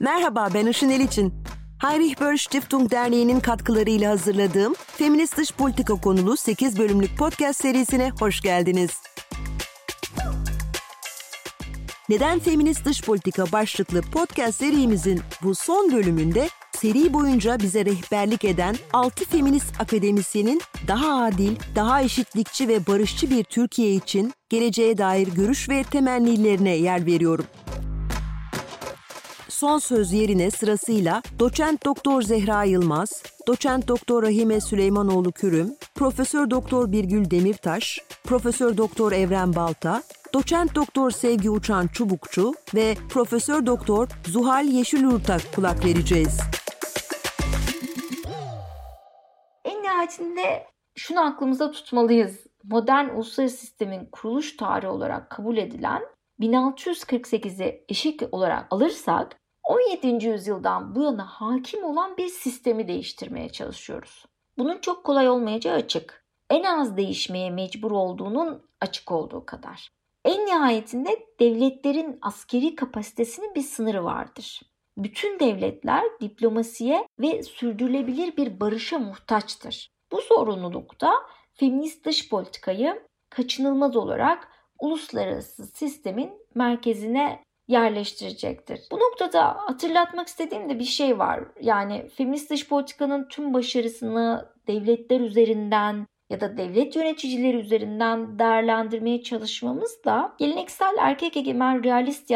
Merhaba ben Işın Eliçin. Heinrich Böll Stiftung Derneği'nin katkılarıyla hazırladığım Feminist Dış Politika konulu 8 bölümlük podcast serisine hoş geldiniz. Neden Feminist Dış Politika başlıklı podcast serimizin bu son bölümünde seri boyunca bize rehberlik eden 6 feminist akademisyenin daha adil, daha eşitlikçi ve barışçı bir Türkiye için geleceğe dair görüş ve temennilerine yer veriyorum son söz yerine sırasıyla doçent doktor Zehra Yılmaz, doçent doktor Rahime Süleymanoğlu Kürüm, profesör doktor Birgül Demirtaş, profesör doktor Evren Balta, doçent doktor Sevgi Uçan Çubukçu ve profesör doktor Zuhal Yeşilurt'a kulak vereceğiz. En nihayetinde şunu aklımıza tutmalıyız. Modern uluslararası sistemin kuruluş tarihi olarak kabul edilen 1648'i eşik olarak alırsak 17. yüzyıldan bu yana hakim olan bir sistemi değiştirmeye çalışıyoruz. Bunun çok kolay olmayacağı açık. En az değişmeye mecbur olduğunun açık olduğu kadar. En nihayetinde devletlerin askeri kapasitesinin bir sınırı vardır. Bütün devletler diplomasiye ve sürdürülebilir bir barışa muhtaçtır. Bu zorunlulukta feminist dış politikayı kaçınılmaz olarak uluslararası sistemin merkezine yerleştirecektir. Bu noktada hatırlatmak istediğim de bir şey var. Yani feminist dış politikanın tüm başarısını devletler üzerinden ya da devlet yöneticileri üzerinden değerlendirmeye çalışmamız da geleneksel erkek egemen realist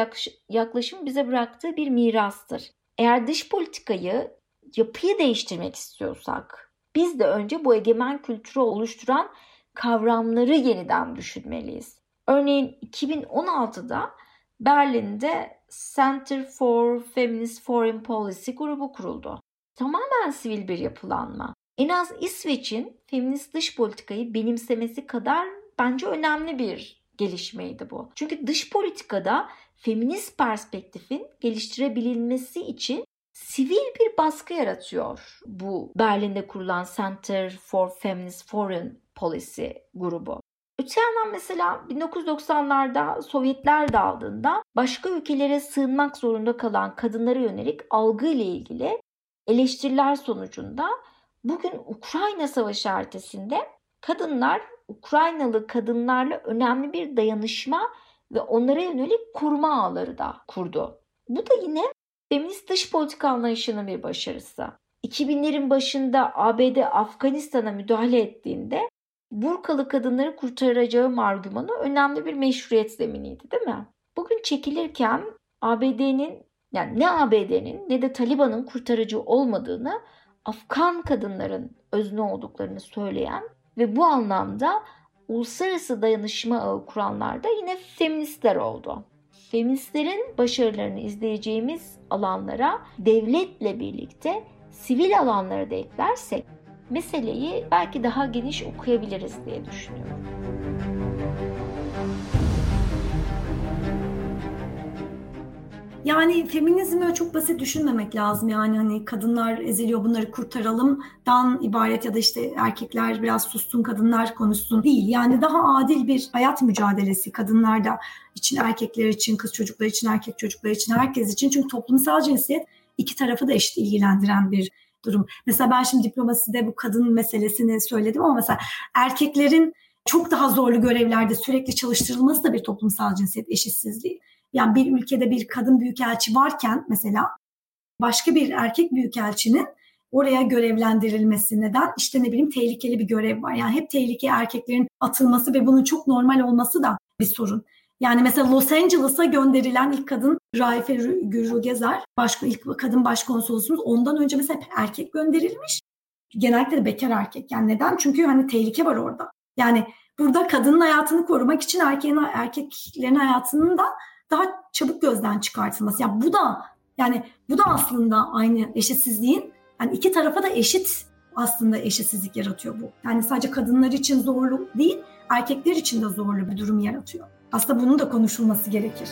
yaklaşım bize bıraktığı bir mirastır. Eğer dış politikayı, yapıyı değiştirmek istiyorsak biz de önce bu egemen kültürü oluşturan kavramları yeniden düşünmeliyiz. Örneğin 2016'da Berlin'de Center for Feminist Foreign Policy grubu kuruldu. Tamamen sivil bir yapılanma. En az İsveç'in feminist dış politikayı benimsemesi kadar bence önemli bir gelişmeydi bu. Çünkü dış politikada feminist perspektifin geliştirebilmesi için sivil bir baskı yaratıyor bu Berlin'de kurulan Center for Feminist Foreign Policy grubu. Öte yandan mesela 1990'larda Sovyetler dağıldığında başka ülkelere sığınmak zorunda kalan kadınlara yönelik algı ile ilgili eleştiriler sonucunda bugün Ukrayna Savaşı ertesinde kadınlar Ukraynalı kadınlarla önemli bir dayanışma ve onlara yönelik koruma ağları da kurdu. Bu da yine feminist dış politika anlayışının bir başarısı. 2000'lerin başında ABD Afganistan'a müdahale ettiğinde burkalı kadınları kurtaracağım argümanı önemli bir meşruiyet zeminiydi değil mi? Bugün çekilirken ABD'nin yani ne ABD'nin ne de Taliban'ın kurtarıcı olmadığını Afgan kadınların özne olduklarını söyleyen ve bu anlamda uluslararası dayanışma ağı kuranlar da yine feministler oldu. Feministlerin başarılarını izleyeceğimiz alanlara devletle birlikte sivil alanları da eklersek meseleyi belki daha geniş okuyabiliriz diye düşünüyorum. Yani feminizmi çok basit düşünmemek lazım. Yani hani kadınlar eziliyor bunları kurtaralımdan ibaret ya da işte erkekler biraz sussun kadınlar konuşsun değil. Yani daha adil bir hayat mücadelesi kadınlar da için erkekler için kız çocuklar için erkek çocuklar için herkes için. Çünkü toplumsal cinsiyet iki tarafı da eşit ilgilendiren bir durum. Mesela ben şimdi diplomaside bu kadın meselesini söyledim ama mesela erkeklerin çok daha zorlu görevlerde sürekli çalıştırılması da bir toplumsal cinsiyet eşitsizliği. Yani bir ülkede bir kadın büyükelçi varken mesela başka bir erkek büyükelçinin oraya görevlendirilmesi neden? İşte ne bileyim tehlikeli bir görev var. Yani hep tehlike erkeklerin atılması ve bunun çok normal olması da bir sorun. Yani mesela Los Angeles'a gönderilen ilk kadın Raife Gürru Gezer, başka, ilk kadın başkonsolosumuz. Ondan önce mesela hep erkek gönderilmiş. Genellikle de bekar erkek. Yani neden? Çünkü hani tehlike var orada. Yani burada kadının hayatını korumak için erkeğin erkeklerin hayatının da daha çabuk gözden çıkartılması. Yani bu da yani bu da aslında aynı eşitsizliğin yani iki tarafa da eşit aslında eşitsizlik yaratıyor bu. Yani sadece kadınlar için zorlu değil, erkekler için de zorlu bir durum yaratıyor. Aslında bunun da konuşulması gerekir.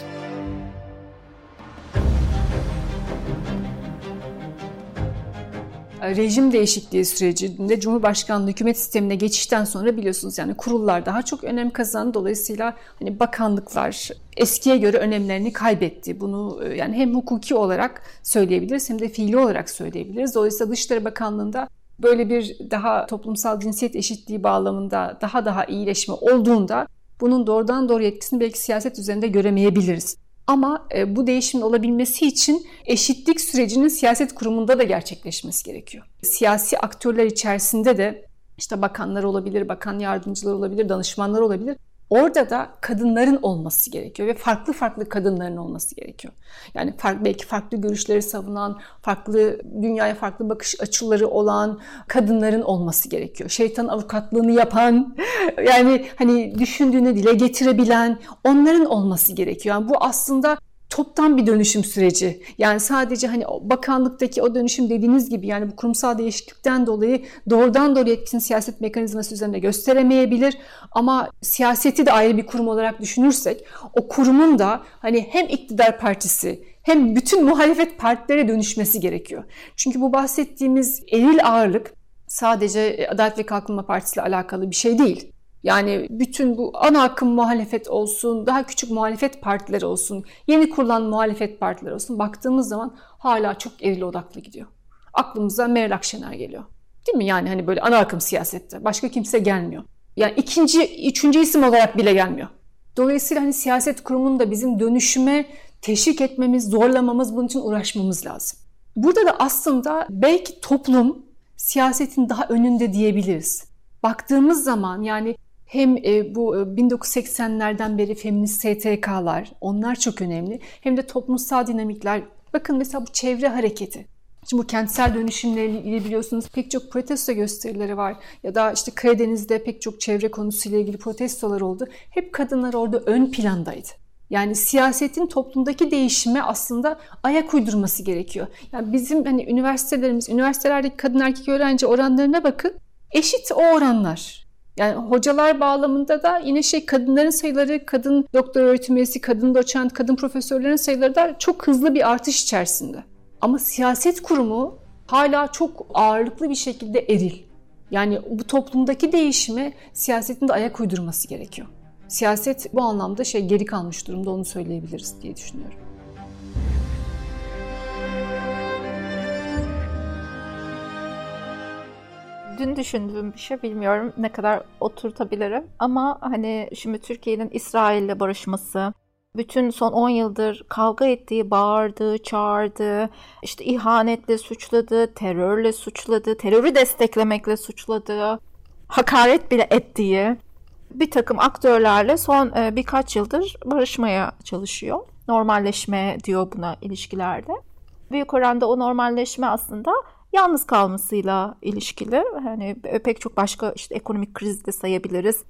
rejim değişikliği sürecinde Cumhurbaşkanlığı hükümet sistemine geçişten sonra biliyorsunuz yani kurullar daha çok önem kazandı. Dolayısıyla hani bakanlıklar eskiye göre önemlerini kaybetti. Bunu e, yani hem hukuki olarak söyleyebiliriz hem de fiili olarak söyleyebiliriz. Dolayısıyla Dışişleri Bakanlığı'nda böyle bir daha toplumsal cinsiyet eşitliği bağlamında daha daha iyileşme olduğunda bunun doğrudan doğru etkisini belki siyaset üzerinde göremeyebiliriz. Ama e, bu değişimin olabilmesi için eşitlik sürecinin siyaset kurumunda da gerçekleşmesi gerekiyor. Siyasi aktörler içerisinde de işte bakanlar olabilir, bakan yardımcılar olabilir, danışmanlar olabilir. Orada da kadınların olması gerekiyor ve farklı farklı kadınların olması gerekiyor. Yani fark, belki farklı görüşleri savunan, farklı dünyaya farklı bakış açıları olan kadınların olması gerekiyor. Şeytan avukatlığını yapan, yani hani düşündüğünü dile getirebilen onların olması gerekiyor. Yani bu aslında toptan bir dönüşüm süreci. Yani sadece hani bakanlıktaki o dönüşüm dediğiniz gibi yani bu kurumsal değişiklikten dolayı doğrudan doğruya etkisini siyaset mekanizması üzerinde gösteremeyebilir. Ama siyaseti de ayrı bir kurum olarak düşünürsek o kurumun da hani hem iktidar partisi hem bütün muhalefet partilere dönüşmesi gerekiyor. Çünkü bu bahsettiğimiz eril ağırlık sadece Adalet ve Kalkınma Partisi ile alakalı bir şey değil. Yani bütün bu ana akım muhalefet olsun, daha küçük muhalefet partileri olsun, yeni kurulan muhalefet partileri olsun baktığımız zaman hala çok eril odaklı gidiyor. Aklımıza Meral Akşener geliyor. Değil mi? Yani hani böyle ana akım siyasette. Başka kimse gelmiyor. Yani ikinci, üçüncü isim olarak bile gelmiyor. Dolayısıyla hani siyaset kurumunda bizim dönüşüme teşvik etmemiz, zorlamamız, bunun için uğraşmamız lazım. Burada da aslında belki toplum siyasetin daha önünde diyebiliriz. Baktığımız zaman yani hem e, bu 1980'lerden e, beri feminist STK'lar onlar çok önemli. Hem de toplumsal dinamikler. Bakın mesela bu çevre hareketi. Şimdi bu kentsel dönüşümle ilgili biliyorsunuz pek çok protesto gösterileri var. Ya da işte Karadeniz'de pek çok çevre konusuyla ilgili protestolar oldu. Hep kadınlar orada ön plandaydı. Yani siyasetin toplumdaki değişime aslında ayak uydurması gerekiyor. Yani bizim hani üniversitelerimiz, üniversitelerdeki kadın erkek öğrenci oranlarına bakın. Eşit o oranlar. Yani hocalar bağlamında da yine şey kadınların sayıları, kadın doktor öğretim üyesi, kadın doçent, kadın profesörlerin sayıları da çok hızlı bir artış içerisinde. Ama siyaset kurumu hala çok ağırlıklı bir şekilde eril. Yani bu toplumdaki değişime siyasetin de ayak uydurması gerekiyor. Siyaset bu anlamda şey geri kalmış durumda onu söyleyebiliriz diye düşünüyorum. Dün düşündüğüm bir şey bilmiyorum ne kadar oturtabilirim ama hani şimdi Türkiye'nin İsrail'le barışması, bütün son 10 yıldır kavga ettiği, bağırdığı, çağırdığı, işte ihanetle suçladığı, terörle suçladığı, terörü desteklemekle suçladığı, hakaret bile ettiği bir takım aktörlerle son e, birkaç yıldır barışmaya çalışıyor. Normalleşme diyor buna ilişkilerde. Büyük oranda o normalleşme aslında yalnız kalmasıyla ilişkili. Hani pek çok başka işte ekonomik kriz de sayabiliriz.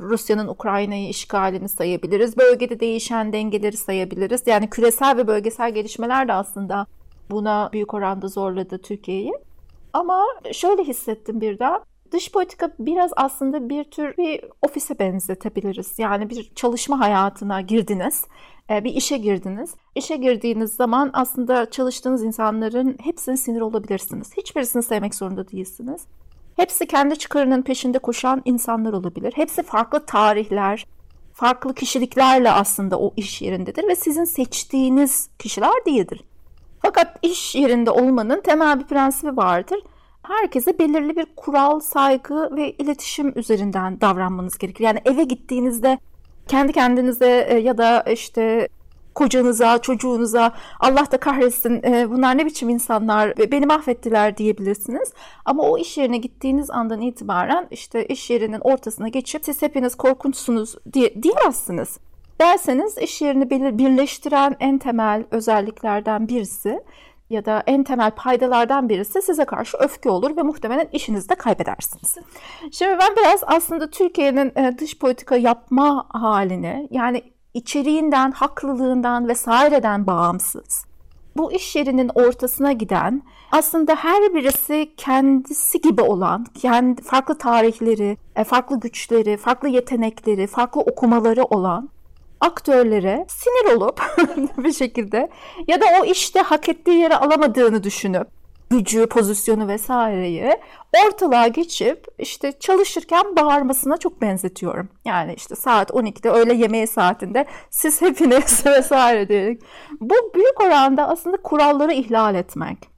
Rusya'nın Ukrayna'yı işgalini sayabiliriz. Bölgede değişen dengeleri sayabiliriz. Yani küresel ve bölgesel gelişmeler de aslında buna büyük oranda zorladı Türkiye'yi. Ama şöyle hissettim birden. Dış politika biraz aslında bir tür bir ofise benzetebiliriz. Yani bir çalışma hayatına girdiniz bir işe girdiniz. İşe girdiğiniz zaman aslında çalıştığınız insanların hepsine sinir olabilirsiniz. Hiçbirisini sevmek zorunda değilsiniz. Hepsi kendi çıkarının peşinde koşan insanlar olabilir. Hepsi farklı tarihler, farklı kişiliklerle aslında o iş yerindedir ve sizin seçtiğiniz kişiler değildir. Fakat iş yerinde olmanın temel bir prensibi vardır. Herkese belirli bir kural, saygı ve iletişim üzerinden davranmanız gerekir. Yani eve gittiğinizde kendi kendinize e, ya da işte kocanıza, çocuğunuza Allah da kahretsin e, bunlar ne biçim insanlar beni mahvettiler diyebilirsiniz. Ama o iş yerine gittiğiniz andan itibaren işte iş yerinin ortasına geçip siz hepiniz korkunçsunuz diye, diyemezsiniz. Derseniz iş yerini birleştiren en temel özelliklerden birisi ya da en temel paydalardan birisi size karşı öfke olur ve muhtemelen işinizi de kaybedersiniz. Şimdi ben biraz aslında Türkiye'nin e, dış politika yapma halini yani içeriğinden, haklılığından vesaireden bağımsız bu iş yerinin ortasına giden aslında her birisi kendisi gibi olan, kendi farklı tarihleri, e, farklı güçleri, farklı yetenekleri, farklı okumaları olan aktörlere sinir olup bir şekilde ya da o işte hak ettiği yere alamadığını düşünüp gücü, pozisyonu vesaireyi ortalığa geçip işte çalışırken bağırmasına çok benzetiyorum. Yani işte saat 12'de öğle yemeği saatinde siz hepiniz vesaire diyerek. Bu büyük oranda aslında kuralları ihlal etmek.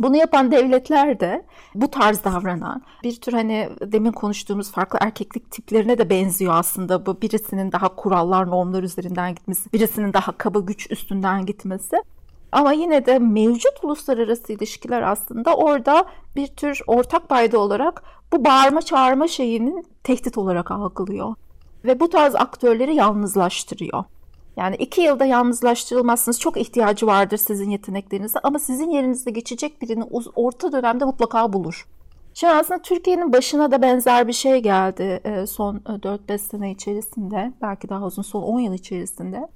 Bunu yapan devletler de bu tarz davranan bir tür hani demin konuştuğumuz farklı erkeklik tiplerine de benziyor aslında bu birisinin daha kurallar normlar üzerinden gitmesi, birisinin daha kaba güç üstünden gitmesi. Ama yine de mevcut uluslararası ilişkiler aslında orada bir tür ortak payda olarak bu bağırma çağırma şeyinin tehdit olarak algılıyor. Ve bu tarz aktörleri yalnızlaştırıyor. Yani iki yılda yalnızlaştırılmazsınız. Çok ihtiyacı vardır sizin yeteneklerinize ama sizin yerinizde geçecek birini orta dönemde mutlaka bulur. Şimdi aslında Türkiye'nin başına da benzer bir şey geldi e, son 4-5 e, sene içerisinde. Belki daha uzun son 10 yıl içerisinde.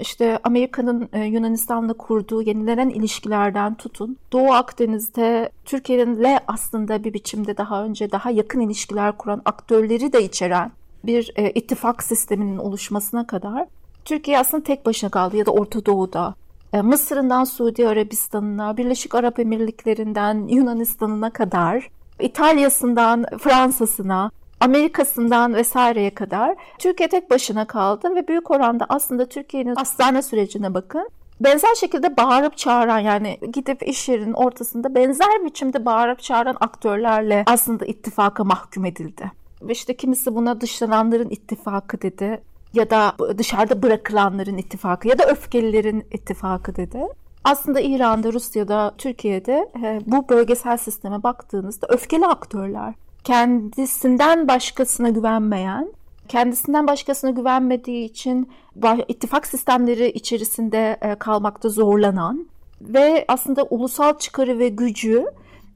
İşte Amerika'nın e, Yunanistan'la kurduğu yenilenen ilişkilerden tutun. Doğu Akdeniz'de Türkiye'nin aslında bir biçimde daha önce daha yakın ilişkiler kuran aktörleri de içeren bir ittifak sisteminin oluşmasına kadar Türkiye aslında tek başına kaldı ya da Orta Doğu'da. E, Mısır'ından Suudi Arabistan'ına, Birleşik Arap Emirlikleri'nden Yunanistan'ına kadar, İtalya'sından Fransa'sına, Amerika'sından vesaireye kadar Türkiye tek başına kaldı ve büyük oranda aslında Türkiye'nin hastane sürecine bakın. Benzer şekilde bağırıp çağıran yani gidip iş yerinin ortasında benzer biçimde bağırıp çağıran aktörlerle aslında ittifaka mahkum edildi. Ve işte kimisi buna dışlananların ittifakı dedi ya da dışarıda bırakılanların ittifakı ya da öfkelilerin ittifakı dedi. Aslında İran'da, Rusya'da, Türkiye'de e, bu bölgesel sisteme baktığınızda öfkeli aktörler. Kendisinden başkasına güvenmeyen, kendisinden başkasına güvenmediği için ittifak sistemleri içerisinde e, kalmakta zorlanan ve aslında ulusal çıkarı ve gücü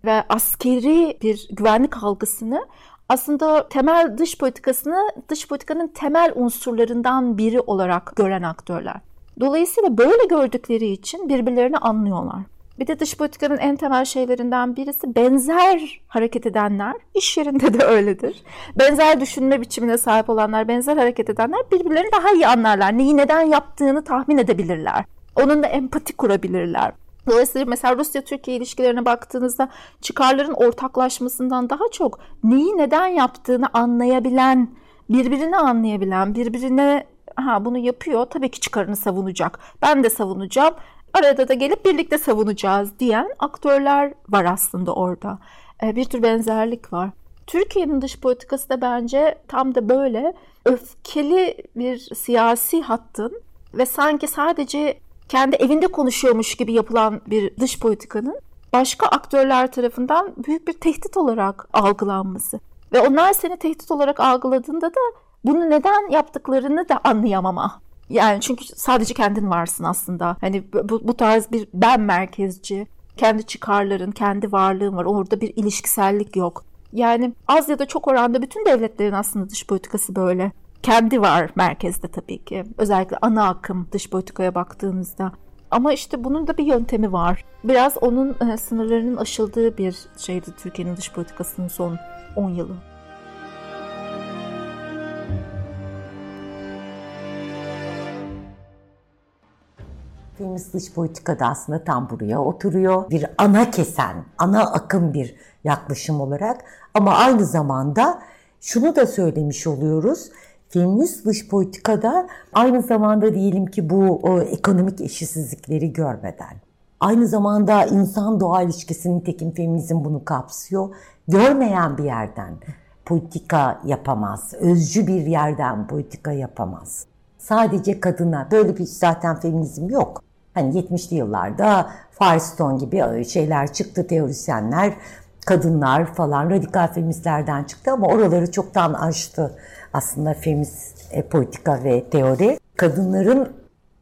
ve askeri bir güvenlik algısını aslında temel dış politikasını dış politikanın temel unsurlarından biri olarak gören aktörler. Dolayısıyla böyle gördükleri için birbirlerini anlıyorlar. Bir de dış politikanın en temel şeylerinden birisi benzer hareket edenler, iş yerinde de öyledir. Benzer düşünme biçimine sahip olanlar, benzer hareket edenler birbirlerini daha iyi anlarlar. Neyi neden yaptığını tahmin edebilirler. Onunla empati kurabilirler. Dolayısıyla mesela Rusya-Türkiye ilişkilerine baktığınızda çıkarların ortaklaşmasından daha çok neyi neden yaptığını anlayabilen, birbirini anlayabilen, birbirine ha bunu yapıyor tabii ki çıkarını savunacak. Ben de savunacağım. Arada da gelip birlikte savunacağız diyen aktörler var aslında orada. Ee, bir tür benzerlik var. Türkiye'nin dış politikası da bence tam da böyle öfkeli bir siyasi hattın ve sanki sadece kendi evinde konuşuyormuş gibi yapılan bir dış politikanın başka aktörler tarafından büyük bir tehdit olarak algılanması. Ve onlar seni tehdit olarak algıladığında da bunu neden yaptıklarını da anlayamama. Yani çünkü sadece kendin varsın aslında. Hani bu, bu tarz bir ben merkezci, kendi çıkarların, kendi varlığın var. Orada bir ilişkisellik yok. Yani az ya da çok oranda bütün devletlerin aslında dış politikası böyle kendi var merkezde tabii ki. Özellikle ana akım dış politikaya baktığınızda. Ama işte bunun da bir yöntemi var. Biraz onun e, sınırlarının aşıldığı bir şeydi Türkiye'nin dış politikasının son 10 yılı. Feminist dış politikada aslında tam buraya oturuyor. Bir ana kesen, ana akım bir yaklaşım olarak ama aynı zamanda şunu da söylemiş oluyoruz feminist dış politikada aynı zamanda diyelim ki bu o, ekonomik eşitsizlikleri görmeden, aynı zamanda insan doğa ilişkisinin tekim feminizm bunu kapsıyor, görmeyen bir yerden politika yapamaz, özcü bir yerden politika yapamaz. Sadece kadına böyle bir zaten feminizm yok. Hani 70'li yıllarda Firestone gibi şeyler çıktı teorisyenler, kadınlar falan radikal feministlerden çıktı ama oraları çoktan aştı aslında feminist e, politika ve teori. Kadınların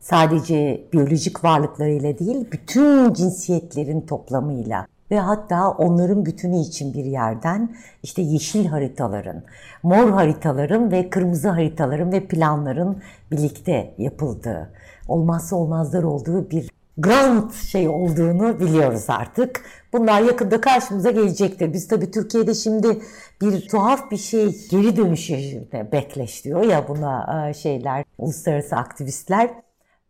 sadece biyolojik varlıklarıyla değil, bütün cinsiyetlerin toplamıyla ve hatta onların bütünü için bir yerden işte yeşil haritaların, mor haritaların ve kırmızı haritaların ve planların birlikte yapıldığı, olmazsa olmazlar olduğu bir grand şey olduğunu biliyoruz artık. Bunlar yakında karşımıza gelecektir. Biz tabii Türkiye'de şimdi bir tuhaf bir şey geri dönüş yaşında backlash diyor ya buna e, şeyler uluslararası aktivistler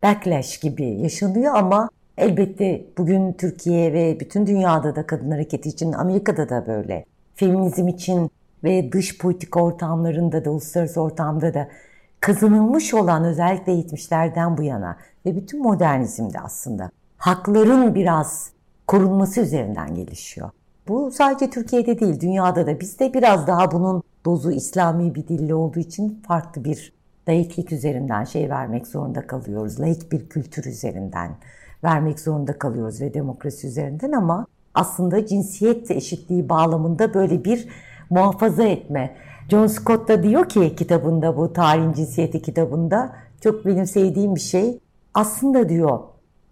backlash gibi yaşanıyor ama Elbette bugün Türkiye ve bütün dünyada da kadın hareketi için, Amerika'da da böyle. Feminizm için ve dış politik ortamlarında da, uluslararası ortamda da kazanılmış olan özellikle 70'lerden bu yana ve bütün modernizmde aslında hakların biraz korunması üzerinden gelişiyor. Bu sadece Türkiye'de değil, dünyada da. Bizde biraz daha bunun dozu İslami bir dille olduğu için farklı bir laiklik üzerinden şey vermek zorunda kalıyoruz. Laik bir kültür üzerinden vermek zorunda kalıyoruz ve demokrasi üzerinden ama aslında cinsiyet eşitliği bağlamında böyle bir muhafaza etme. John Scott da diyor ki kitabında bu tarihin cinsiyeti kitabında çok benim sevdiğim bir şey. Aslında diyor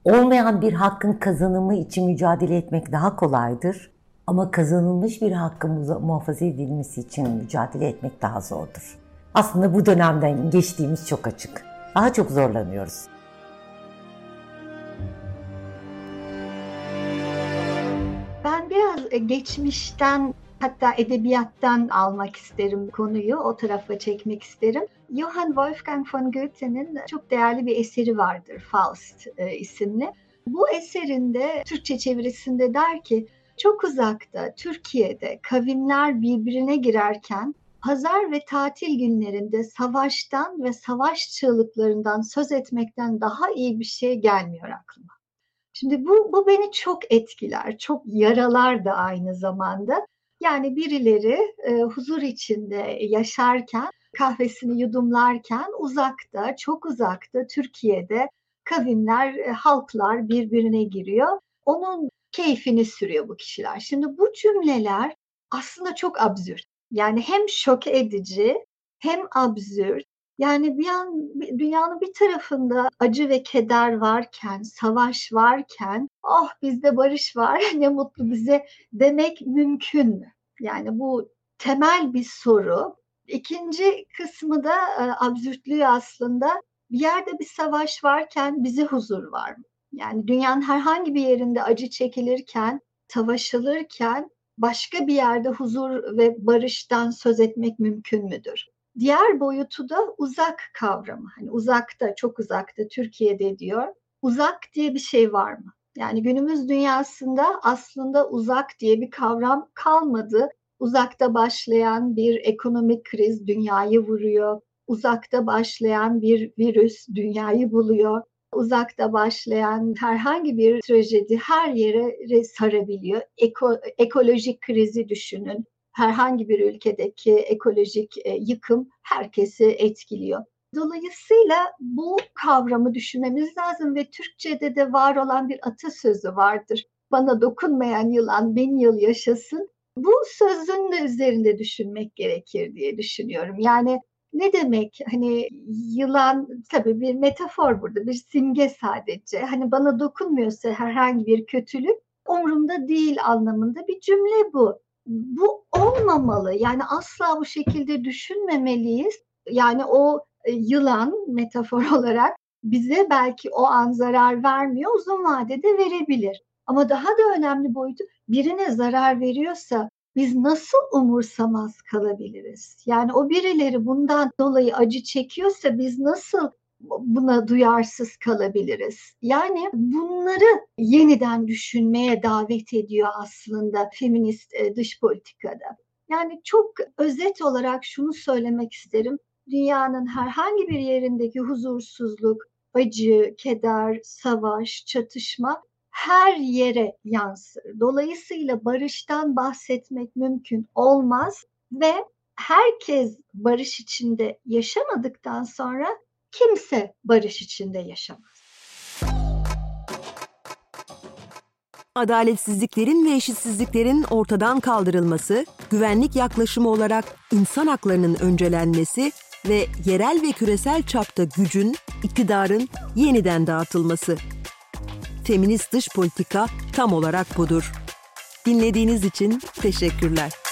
olmayan bir hakkın kazanımı için mücadele etmek daha kolaydır. Ama kazanılmış bir hakkın muhafaza edilmesi için mücadele etmek daha zordur. Aslında bu dönemden geçtiğimiz çok açık. Daha çok zorlanıyoruz. Ben biraz e, geçmişten hatta edebiyattan almak isterim konuyu, o tarafa çekmek isterim. Johann Wolfgang von Goethe'nin çok değerli bir eseri vardır, Faust e, isimli. Bu eserinde Türkçe çevirisinde der ki çok uzakta Türkiye'de kavimler birbirine girerken pazar ve tatil günlerinde savaştan ve savaş çığlıklarından söz etmekten daha iyi bir şey gelmiyor aklıma. Şimdi bu, bu beni çok etkiler, çok yaralar da aynı zamanda. Yani birileri e, huzur içinde yaşarken, kahvesini yudumlarken uzakta, çok uzakta Türkiye'de kavimler, e, halklar birbirine giriyor. Onun keyfini sürüyor bu kişiler. Şimdi bu cümleler aslında çok absürt. Yani hem şok edici hem absürt. Yani bir an dünyanın bir tarafında acı ve keder varken, savaş varken, oh bizde barış var, ne mutlu bize demek mümkün mü? Yani bu temel bir soru. İkinci kısmı da e, absürtlüğü aslında bir yerde bir savaş varken bize huzur var mı? Yani dünyanın herhangi bir yerinde acı çekilirken, savaşılırken başka bir yerde huzur ve barıştan söz etmek mümkün müdür? Diğer boyutu da uzak kavramı. Hani uzakta, çok uzakta Türkiye'de diyor. Uzak diye bir şey var mı? Yani günümüz dünyasında aslında uzak diye bir kavram kalmadı. Uzakta başlayan bir ekonomik kriz dünyayı vuruyor. Uzakta başlayan bir virüs dünyayı buluyor uzakta başlayan herhangi bir trajedi her yere sarabiliyor. Eko, ekolojik krizi düşünün. Herhangi bir ülkedeki ekolojik e, yıkım herkesi etkiliyor. Dolayısıyla bu kavramı düşünmemiz lazım ve Türkçe'de de var olan bir atasözü vardır. Bana dokunmayan yılan bin yıl yaşasın. Bu sözün de üzerinde düşünmek gerekir diye düşünüyorum. Yani ne demek hani yılan tabii bir metafor burada bir simge sadece hani bana dokunmuyorsa herhangi bir kötülük umurumda değil anlamında bir cümle bu. Bu olmamalı yani asla bu şekilde düşünmemeliyiz. Yani o e, yılan metafor olarak bize belki o an zarar vermiyor uzun vadede verebilir. Ama daha da önemli boyutu birine zarar veriyorsa biz nasıl umursamaz kalabiliriz? Yani o birileri bundan dolayı acı çekiyorsa biz nasıl buna duyarsız kalabiliriz? Yani bunları yeniden düşünmeye davet ediyor aslında feminist e, dış politikada. Yani çok özet olarak şunu söylemek isterim. Dünyanın herhangi bir yerindeki huzursuzluk, acı, keder, savaş, çatışma her yere yansır. Dolayısıyla barıştan bahsetmek mümkün olmaz ve herkes barış içinde yaşamadıktan sonra kimse barış içinde yaşamaz. Adaletsizliklerin ve eşitsizliklerin ortadan kaldırılması, güvenlik yaklaşımı olarak insan haklarının öncelenmesi ve yerel ve küresel çapta gücün, iktidarın yeniden dağıtılması feminist dış politika tam olarak budur. Dinlediğiniz için teşekkürler.